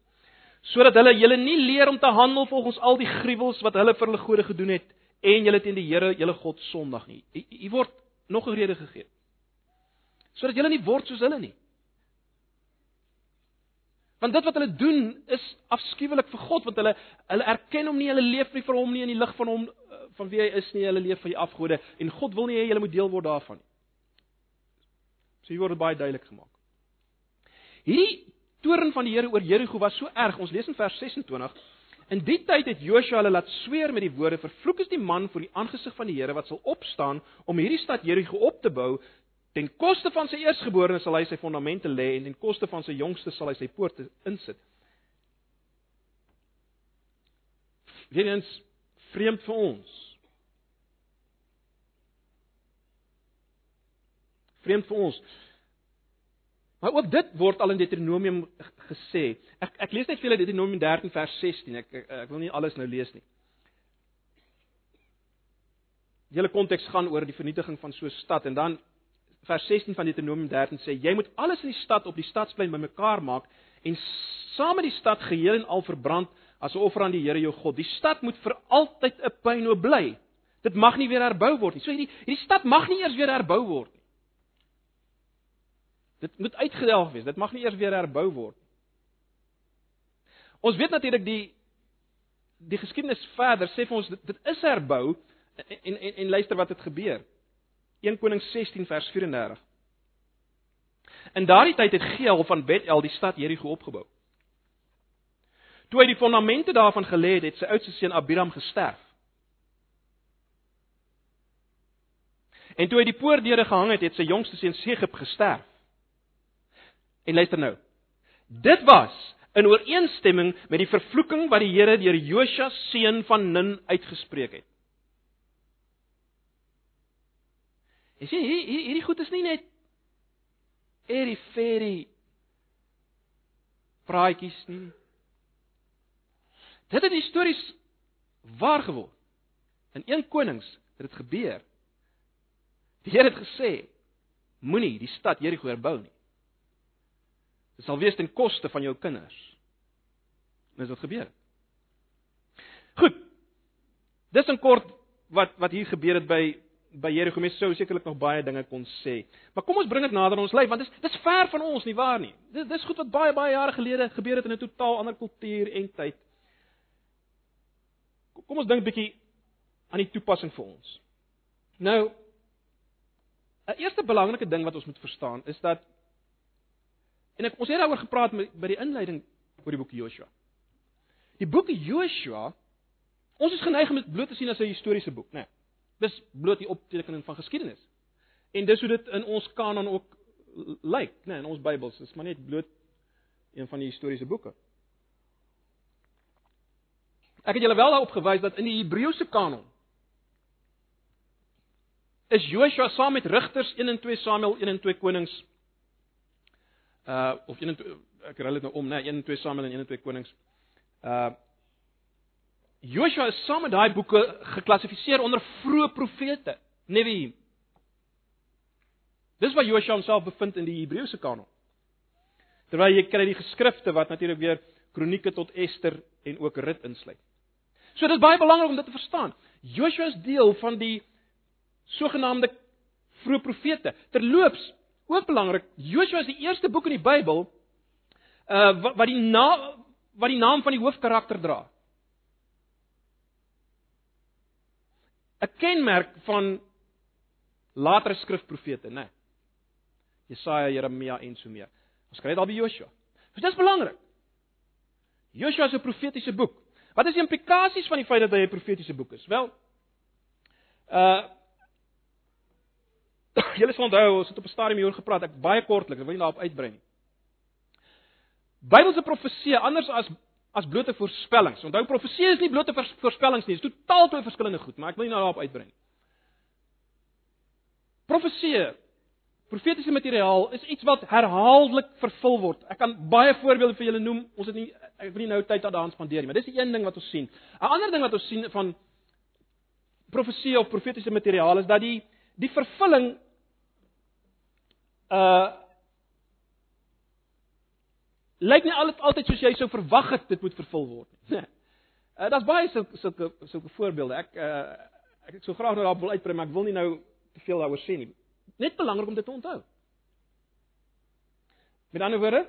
Sodat hulle julle nie leer om te handel volgens al die gruwels wat hulle vir hulle gode gedoen het en julle teen die Here, julle God sondig nie. Hier word nog 'n rede gegee. Sodat julle nie word soos hulle nie. Want dit wat hulle doen is afskuwelik vir God want hulle hulle erken hom nie, hulle leef nie vir hom nie in die lig van hom eh, van wie hy is nie, hulle leef vir die afgode en God wil nie hê julle moet deel word daarvan nie. So hier word baie duidelik gemaak. Hierdie toorn van die Here oor Jerigo was so erg. Ons lees in vers 26. In die tyd het Joshua hulle laat sweer met die woorde: "Vervloek is die man voor die aangesig van die Here wat sal opstaan om hierdie stad Jerigo op te bou Ten koste van sy eersgeborene sal hy sy fondamente lê en ten koste van sy jongste sal hy sy poorte insit. Weerens vreemd vir ons. Vreemd vir ons. Maar ook dit word al in Deuteronomium gesê. Ek ek lees net vir julle Deuteronomium 13 vers 16. Ek, ek ek wil nie alles nou lees nie. Die hele konteks gaan oor die vernietiging van so 'n stad en dan vers 16 van Deuteronomium 13 sê jy moet alles in die stad op die stadsplein bymekaar maak en saam met die stad geheel en al verbrand as 'n offer aan die Here jou God. Die stad moet vir altyd 'n puinhoop bly. Dit mag nie weer herbou word nie. So hierdie hierdie stad mag nie eers weer herbou word nie. Dit moet uitgedelg wees. Dit mag nie eers weer herbou word nie. Ons weet natuurlik die die geskiedenis verder sê vir ons dit, dit is herbou en en, en luister wat het gebeur. 1 Konings 16 vers 34. In daardie tyd het Geel van Bethel die stad Jerigo opgebou. Toe hy die fondamente daarvan gelê het, het sy oudste seun Abiram gesterf. En toe hy die poortdeure gehang het, het sy jongste seun Segub gesterf. En luister nou. Dit was in ooreenstemming met die vervloeking wat die Here deur Josua seun van Nun uitgespreek het. Jy sien hier hier hierdie goed is nie net airy fairy praatjies nie. Dit het histories waar geword. In 1 Konings het dit gebeur. Die Here het gesê: Moenie die stad Jerigo herbou nie. Dit sal wees ten koste van jou kinders. En dit het gebeur. Goed. Dis 'n kort wat wat hier gebeur het by by Jericho mense sou sekerlik nog baie dinge kon sê. Maar kom ons bring dit nader aan ons lewe want dit is dis ver van ons nie waar nie. Dis dis goed wat baie baie jare gelede gebeur het in 'n totaal ander kultuur en tyd. Kom ons dink 'n bietjie aan die toepassing vir ons. Nou 'n eerste belangrike ding wat ons moet verstaan is dat en ek ons het daaroor gepraat met, by die inleiding oor die boek Joshua. Die boek Joshua ons is geneig om dit bloot te sien as 'n historiese boek, né? Nee. Dis bloot die optekening van geskiedenis. En dis hoe dit in ons kanon ook lyk, né, nee, in ons Bybels. Dis maar net bloot een van die historiese boeke. Ek het julle wel daarop gewys dat in die Hebreëse kanon is Joshua saam met Rigters 1 en 2 Samuel 1 en 2 Konings uh of 1 en 2 ek ry dit nou om, né, nee, 1 en 2 Samuel en 1 en 2 Konings. Uh Joshua is saam met daai boeke geklassifiseer onder vroeë profete, Neviim. Dis waar Joshua homself bevind in die Hebreëse kanon. Terwyl jy kry die geskrifte wat natuurlik weer kronieke tot Ester en ook Rut insluit. So dit is baie belangrik om dit te verstaan. Joshua is deel van die sogenaamde vroeë profete. Terloops, ook belangrik, Joshua is die eerste boek in die Bybel uh wat, wat die naam wat die naam van die hoofkarakter dra. 'n Kenmerk van latere skrifprofete, né? Jesaja, Jeremia en so meer. Ons kry dit al by Joshua. Dit is belangrik. Joshua 'n profetiese boek. Wat is die implikasies van die feit dat hy 'n profetiese boek is? Wel, uh Julle sal onthou, ons het op 'n stadium hieroor gepraat. Ek baie kortlik, ek wil nie daarop uitbrei nie. Bybelse profesie anders as as blote voorspellings. Onthou profesie is nie blote voorspellings nie, dit is totaal twee verskillende goed, maar ek wil nie nou daarop uitbrei nie. Profesie, profetiese materiaal is iets wat herhaaldelik vervul word. Ek kan baie voorbeelde vir julle noem. Ons het nie ek wil nie nou tyd daaraan spandeer nie, maar dis die een ding wat ons sien. 'n Ander ding wat ons sien van profesie of profetiese materiaal is dat die die vervulling uh lyk nie altyd altyd soos jy sou verwag het dit moet vervul word nie. Uh daar's baie sulke sulke sulke voorbeelde. Ek uh ek ek sou graag nou daarop wil uitbrei, maar ek wil nie nou te veel daaroor sê nie. Net belangrik om dit te onthou. Met ander woorde,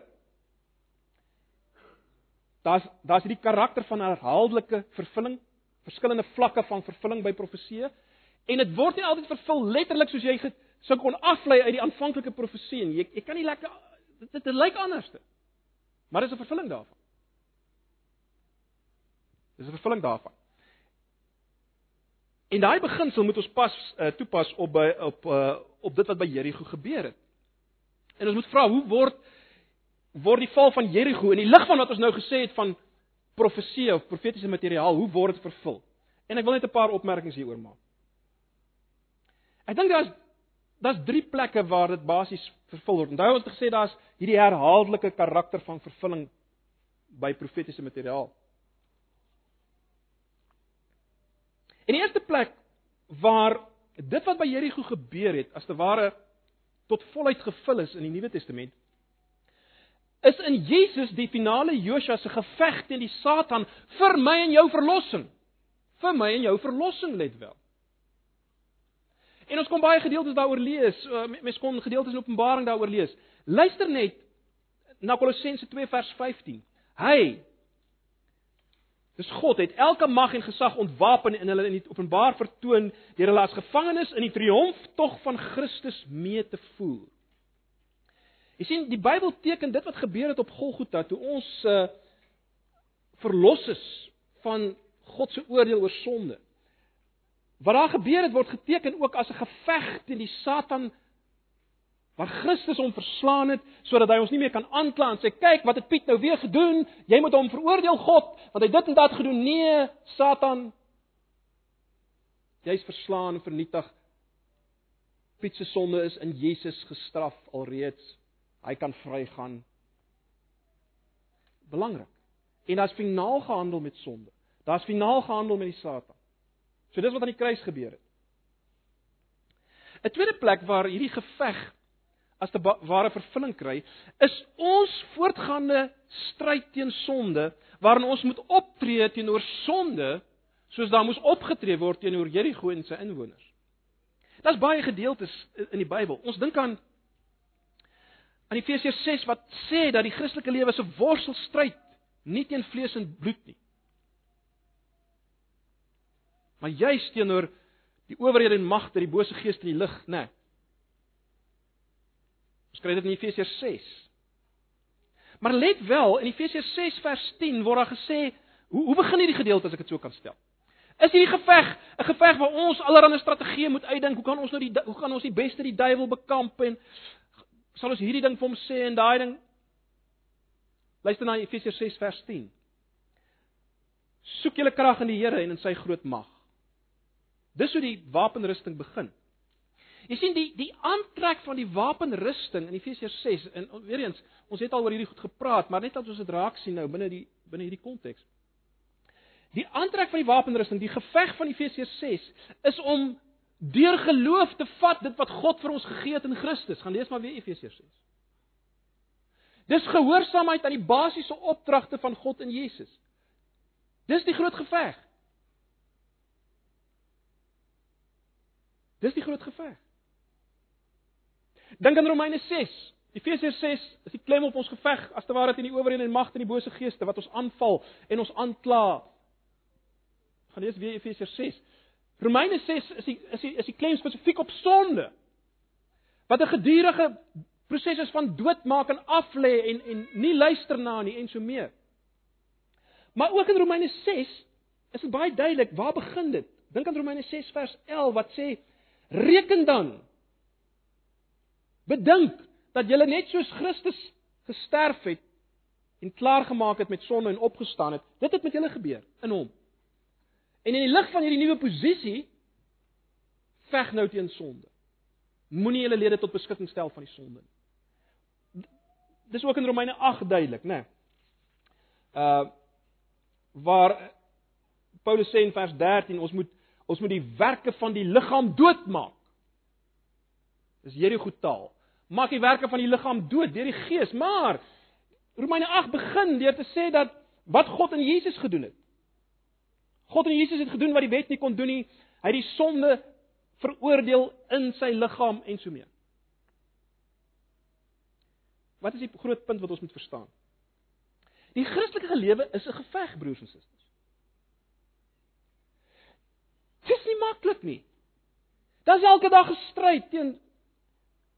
daar's daar's hierdie karakter van herhaaldelike vervulling, verskillende vlakke van vervulling by profeseë en dit word nie altyd vervul letterlik soos jy sou kon aflei uit die aanvanklike profesie nie. Jy, jy kan nie lekker dit, dit, dit lyk anderste. Maar dis 'n vervulling daarvan. Dis 'n vervulling daarvan. En daai beginsel moet ons pas uh, toepas op by op uh, op dit wat by Jerigo gebeur het. En ons moet vra hoe word word die val van Jerigo in die lig van wat ons nou gesê het van profesie of profetiese materiaal, hoe word dit vervul? En ek wil net 'n paar opmerkings hieroor maak. Ek dink daar's daar's drie plekke waar dit basies vervul word. Onthou ons het gesê daar's hierdie herhaaldelike karakter van vervulling by profetiese materiaal. In die eerste plek waar dit wat by Jerigo gebeur het, as te ware tot volheid gevul is in die Nuwe Testament, is in Jesus die finale Josua se geveg teen die Satan vir my en jou verlossing. Vir my en jou verlossing let wel. En ons kon baie gedeeltes daaroor lees. Uh, mens kon gedeeltes in Openbaring daaroor lees. Luister net na Kolossense 2 vers 15. Hy Dis God het elke mag en gesag ontwapen en hulle in die openbaar vertoon deur hulle as gevangenes in die triomftog van Christus mee te voer. Jy sien, die Bybel teken dit wat gebeur het op Golgotha toe ons uh verlos is van God se oordeel oor sonde. Wat daar gebeur het word geteken ook as 'n geveg teen die Satan waar Christus hom verslaan het sodat hy ons nie meer kan aankla en sê kyk wat het Piet nou weer gedoen. Jy moet hom veroordeel God want hy dit en dat gedoen. Nee Satan jy's verslaan en vernietig. Piet se sonde is in Jesus gestraf alreeds. Hy kan vrygaan. Belangrik. En daar's finaal gehandel met sonde. Daar's finaal gehandel met die Satan So dis wat aan die kruis gebeur het. 'n Tweede plek waar hierdie geveg as te ware vervulling kry, is ons voortgaande stryd teen sonde waarin ons moet optree teenoor sonde soos daar moes opgetree word teenoor Jerigo en sy inwoners. Daar's baie gedeeltes in die Bybel. Ons dink aan aan Efesiërs 6 wat sê dat die Christelike lewe 'n worstelstryd nie teen vlees en bloed nie, maar juis teenoor die owerhede en magte, die bose geeste in die lig, né? Nee. Ons kry dit in Efesiërs 6. Maar let wel, in Efesiërs 6 vers 10 word daar gesê, hoe hoe begin hierdie gedeelte as ek dit so kan stel? Is hierdie geveg 'n geveg waar ons allerlei strategieë moet uitdink? Hoe kan ons nou die hoe kan ons die beste die duiwel bekamp en sal ons hierdie ding vir hom sê en daai ding? Luister na Efesiërs 6 vers 10. Soek julle krag in die Here en in sy groot mag. Dis hoe die wapenrusting begin. Jy sien die die aantrek van die wapenrusting in Efesiërs 6 en weer eens, ons het al oor hierdie goed gepraat, maar net dat ons dit raak sien nou binne die binne hierdie konteks. Die aantrek van die wapenrusting, die geveg van Efesiërs 6 is om deur geloof te vat dit wat God vir ons gegee het in Christus. Gaan lees maar weer Efesiërs 6. Dis gehoorsaamheid aan die basiese opdragte van God in Jesus. Dis die groot geveg. Dis die groot geveg. Dink aan Romeine 6. Efesiërs 6 is die klem op ons geveg as te ware teen die owerhede en magte en die bose geeste wat ons aanval en ons aankla. Gaan lees weer Efesiërs 6. Romeine 6 is die is die is die klem spesifiek op sonde. Wat 'n gedurende proses is van doodmaak en aflê en en nie luister na nie en so meer. Maar ook in Romeine 6 is dit baie duidelik waar begin dit? Dink aan Romeine 6 vers 11 wat sê reken dan bedink dat jy net soos Christus gesterf het en klaar gemaak het met sonde en opgestaan het, dit het met julle gebeur in hom. En in die lig van hierdie nuwe posisie veg nou teen sonde. Moenie julle lede tot beskikking stel van die sonde nie. Dis ook in Romeine 8 duidelik, né? Nee. Uh waar Paulus sê in vers 13 ons moet ons moet die werke van die liggaam doodmaak. Dis goed taal maak die werke van die liggaam dood deur die gees, maar Romeine 8 begin deur te sê dat wat God in Jesus gedoen het. God in Jesus het gedoen wat die wet nie kon doen nie. Hy het die sonde veroordeel in sy liggaam en so mee. Wat is die groot punt wat ons moet verstaan? Die Christelike lewe is 'n geveg, broers en susters. Dit is maklik nie. Daar's elke dag 'n stryd teen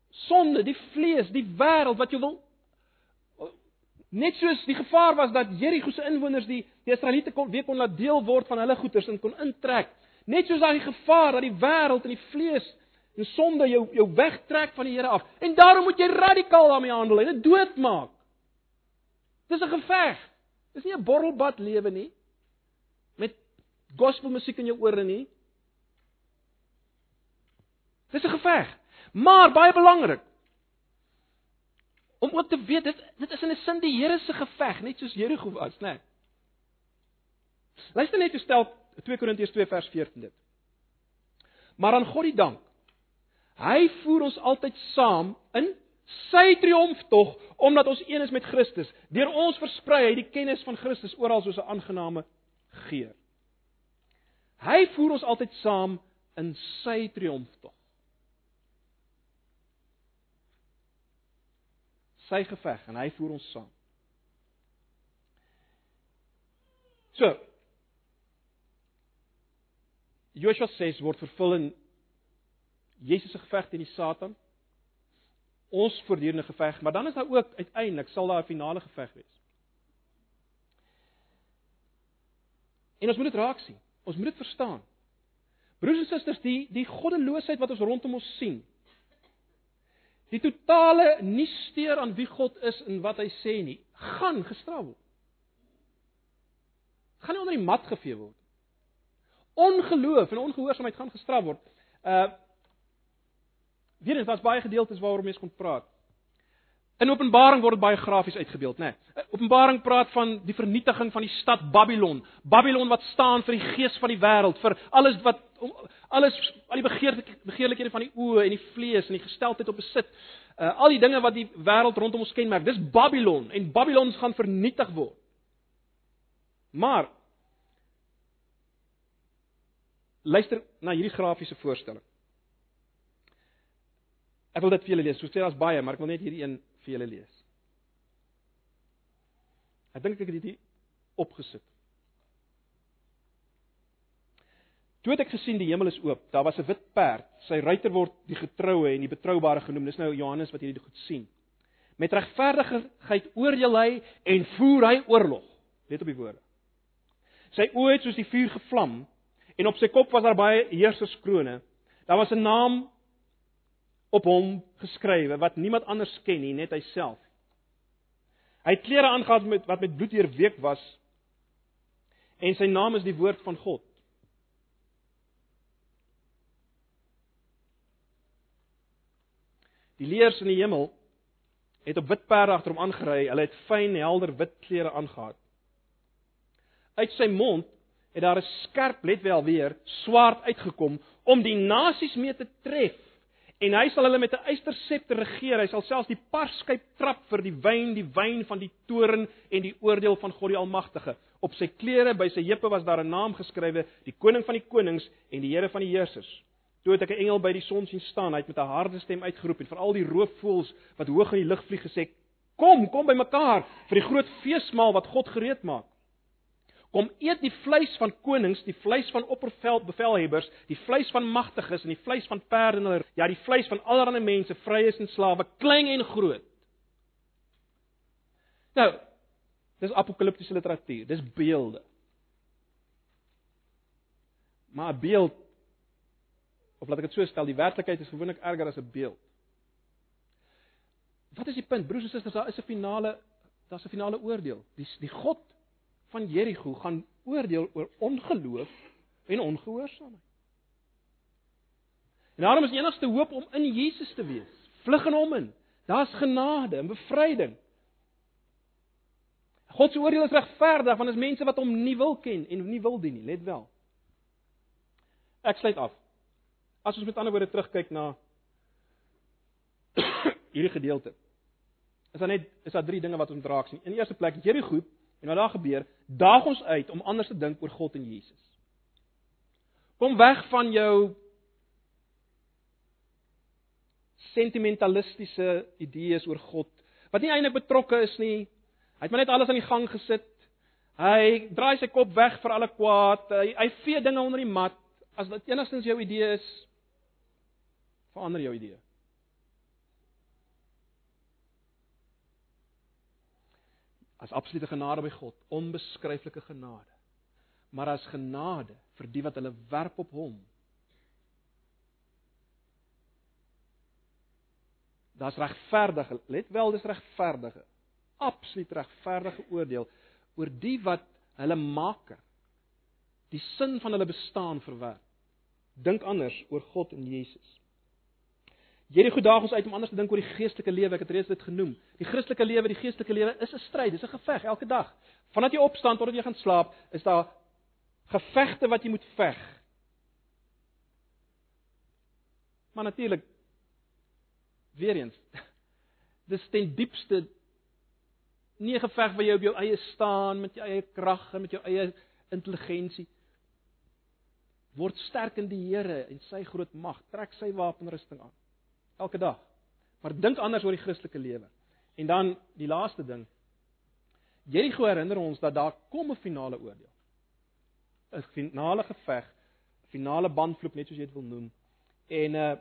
sonde, die vlees, die wêreld wat jy wil net soos die gevaar was dat Jerigo se inwoners die die Israeliete kon weer kon laat deel word van hulle goederes en kon intrek. Net soos daai gevaar dat die wêreld en die vlees en sonde jou jou wegtrek van die Here af. En daarom moet jy radikaal daarmee handel en dit doodmaak. Dis 'n geveg. Dis nie 'n borrelbad lewe nie met gospelmusiek in jou ore nie. Dis 'n geveg. Maar baie belangrik om ook te weet dit dit is in 'n sin die Here se geveg, net soos Jerigo was, né? Nee. Luister net hoe stel 2 Korintiërs 2 vers 14 dit. Maar aan God die dank. Hy voer ons altyd saam in sy triomftog omdat ons een is met Christus. Deur ons versprei hy die kennis van Christus oral soos 'n aangename geur. Hy voer ons altyd saam in sy triomftog. Sy geveg en hy voer ons saam. So. Joshua 6 word vervul in Jesus se geveg teen die Satan. Ons voortdurende geveg, maar dan is daar ook uiteindelik sal daar 'n finale geveg wees. En ons moet dit raak sien. Ons moet dit verstaan. Broers en susters, die die goddeloosheid wat ons rondom ons sien, die totale nie steur aan wie God is en wat hy sê nie, gaan gestraf word. Gaan nie onder die mat gevee word. Ongeloof en ongehoorsaamheid gaan gestraf word. Uh Weer eens, daar's baie gedeeltes waaroor mense kon praat. In Openbaring word dit baie grafies uitgebeeld, né? Nee. Openbaring praat van die vernietiging van die stad Babylon. Babylon wat staan vir die gees van die wêreld, vir alles wat alles al die begeerte begeerlikhede van die oë en die vlees en die gesteldheid op besit. Uh, al die dinge wat die wêreld rondom ons kenmerk, dis Babylon en Babylon gaan vernietig word. Maar luister na hierdie grafiese voorstelling. Ek wil dit vir julle lees. So sê daar's baie, maar ek wil net hierdie een vir julle lees. Ek dink ek het dit opgesit. Toe het ek gesien die hemel is oop. Daar was 'n wit perd. Sy ruiter word die getroue en die betroubare genoem. Dis nou Johannes wat hierdie goed sien. Met regverdigheid oordeel hy en voer hy oorlog. Let op die woorde. Sy oë het soos die vuur gevlam en op sy kop was daar baie heerserskrone. Daar was 'n naam op hom geskrywe wat niemand anders ken nie, net hy self. Hy het klere aangetree met wat met bloed deurweek was en sy naam is die woord van God. Die leers in die hemel het op wit perde agter hom aangery. Hulle het fyn helder wit klere aangetree. Uit sy mond het daar 'n skerp, let wel weer, swaard uitgekom om die nasies mee te tref en hy sal hulle met 'n eysterscepter regeer. Hy sal selfs die parskyp trap vir die wyn, die wyn van die toorn en die oordeel van God die Almagtige. Op sy klere by sy heupe was daar 'n naam geskrywe: Die Koning van die Konings en die Here van die Heersers. Toe het ek 'n engel by die son sien staan, hy het met 'n harde stem uitgeroep en vir al die roofvoëls wat hoog in die lug vlieg gesê: "Kom, kom by mekaar vir die groot feesmaal wat God gereed maak." Kom eet die vleis van konings, die vleis van opperveld bevelhebbers, die vleis van magtiges en die vleis van perde en hulle ja, die vleis van allerlei mense, vryes en slawe, klein en groot. Nou, dis apokaliptiese literatuur, dis beelde. Maar 'n beeld of laat ek dit so stel, die werklikheid is gewoonlik erger as 'n beeld. Wat is die punt? Broers en susters, daar is 'n finale daar's 'n finale oordeel. Die die God van Jerigo gaan oordeel oor ongeloof en ongehoorsaamheid. En daarom is die enigste hoop om in Jesus te wees. Vlug in hom in. Daar's genade en bevryding. God se oordeel is regverdig want dit is mense wat hom nie wil ken en nie wil dien nie, let wel. Ek sluit af. As ons met ander woorde terugkyk na hierdie gedeelte. Is daar net is daar drie dinge wat ons draak sien. In die eerste plek Jerigo En wat daar gebeur, daag ons uit om anders te dink oor God en Jesus. Kom weg van jou sentimentalistiese idees oor God wat nie eintlik betrokke is nie. Hy het maar net alles aan die gang gesit. Hy draai sy kop weg vir alle kwaad. Hy, hy vee dinge onder die mat. As dit enigstens jou idee is, verander jou idee. As absolute genade by God, onbeskryflike genade. Maar as genade vir die wat hulle werp op hom. Daar's regverdige, let wel, dis regverdige. Absoluut regverdige oordeel oor die wat hulle maker die sin van hulle bestaan verwerp. Dink anders oor God en Jesus. Jerigo daag ons uit om anders te dink oor die geestelike lewe. Ek het reeds dit genoem. Die Christelike lewe, die geestelike lewe is 'n stryd, dis 'n geveg elke dag. Vandat jy opstaan totdat jy gaan slaap, is daar gevegte wat jy moet veg. Maar natuurlik weer eens dis ten diepste nie 'n geveg waar jy op jou eie staan met jou eie krag en met jou eie intelligensie word sterk in die Here en sy groot mag trek sy wapenrusting aan elke dag. Maar dink anders oor die Christelike lewe. En dan die laaste ding. Jerigo herinner ons dat daar kom 'n finale oordeel. 'n Finale geveg, finale bandvloek net soos jy dit wil noem. En uh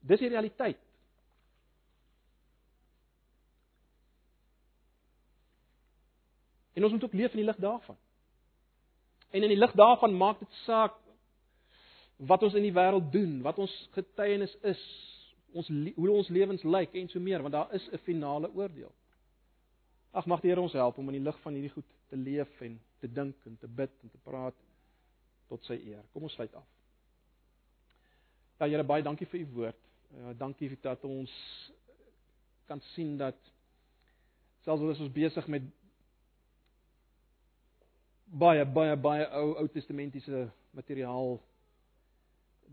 dis die realiteit. En ons moet ook leef in die lig daarvan. En in die lig daarvan maak dit saak wat ons in die wêreld doen, wat ons getuienis is, ons hoe ons lewens lyk en so meer, want daar is 'n finale oordeel. Ag mag die Here ons help om in die lig van hierdie goed te leef en te dink en te bid en te praat tot sy eer. Kom ons sluit af. Ja Here, baie dankie vir u woord. Ja, dankie vir dat ons kan sien dat selfs as ons besig met baie baie baie ou Ou Testamentiese materiaal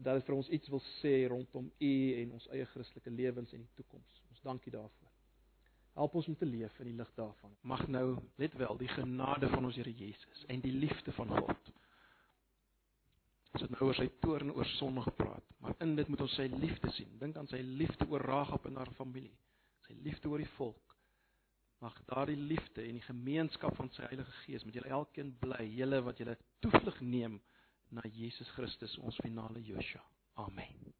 dat dit vir ons iets wil sê rondom U en ons eie Christelike lewens en die toekoms. Ons dankie daarvoor. Help ons om te leef in die lig daarvan. Mag nou net wel die genade van ons Here Jesus en die liefde van God. Ons het nou oor sy toorn oor sonde gepraat, maar in dit moet ons sy liefde sien. Dink aan sy liefde oor Ragab en haar familie, sy liefde oor die volk. Mag daardie liefde en die gemeenskap van sy Heilige Gees met julle elkeen bly, julle wat julle toevlug neem na Jesus Christus ons finale Joshua. Amen.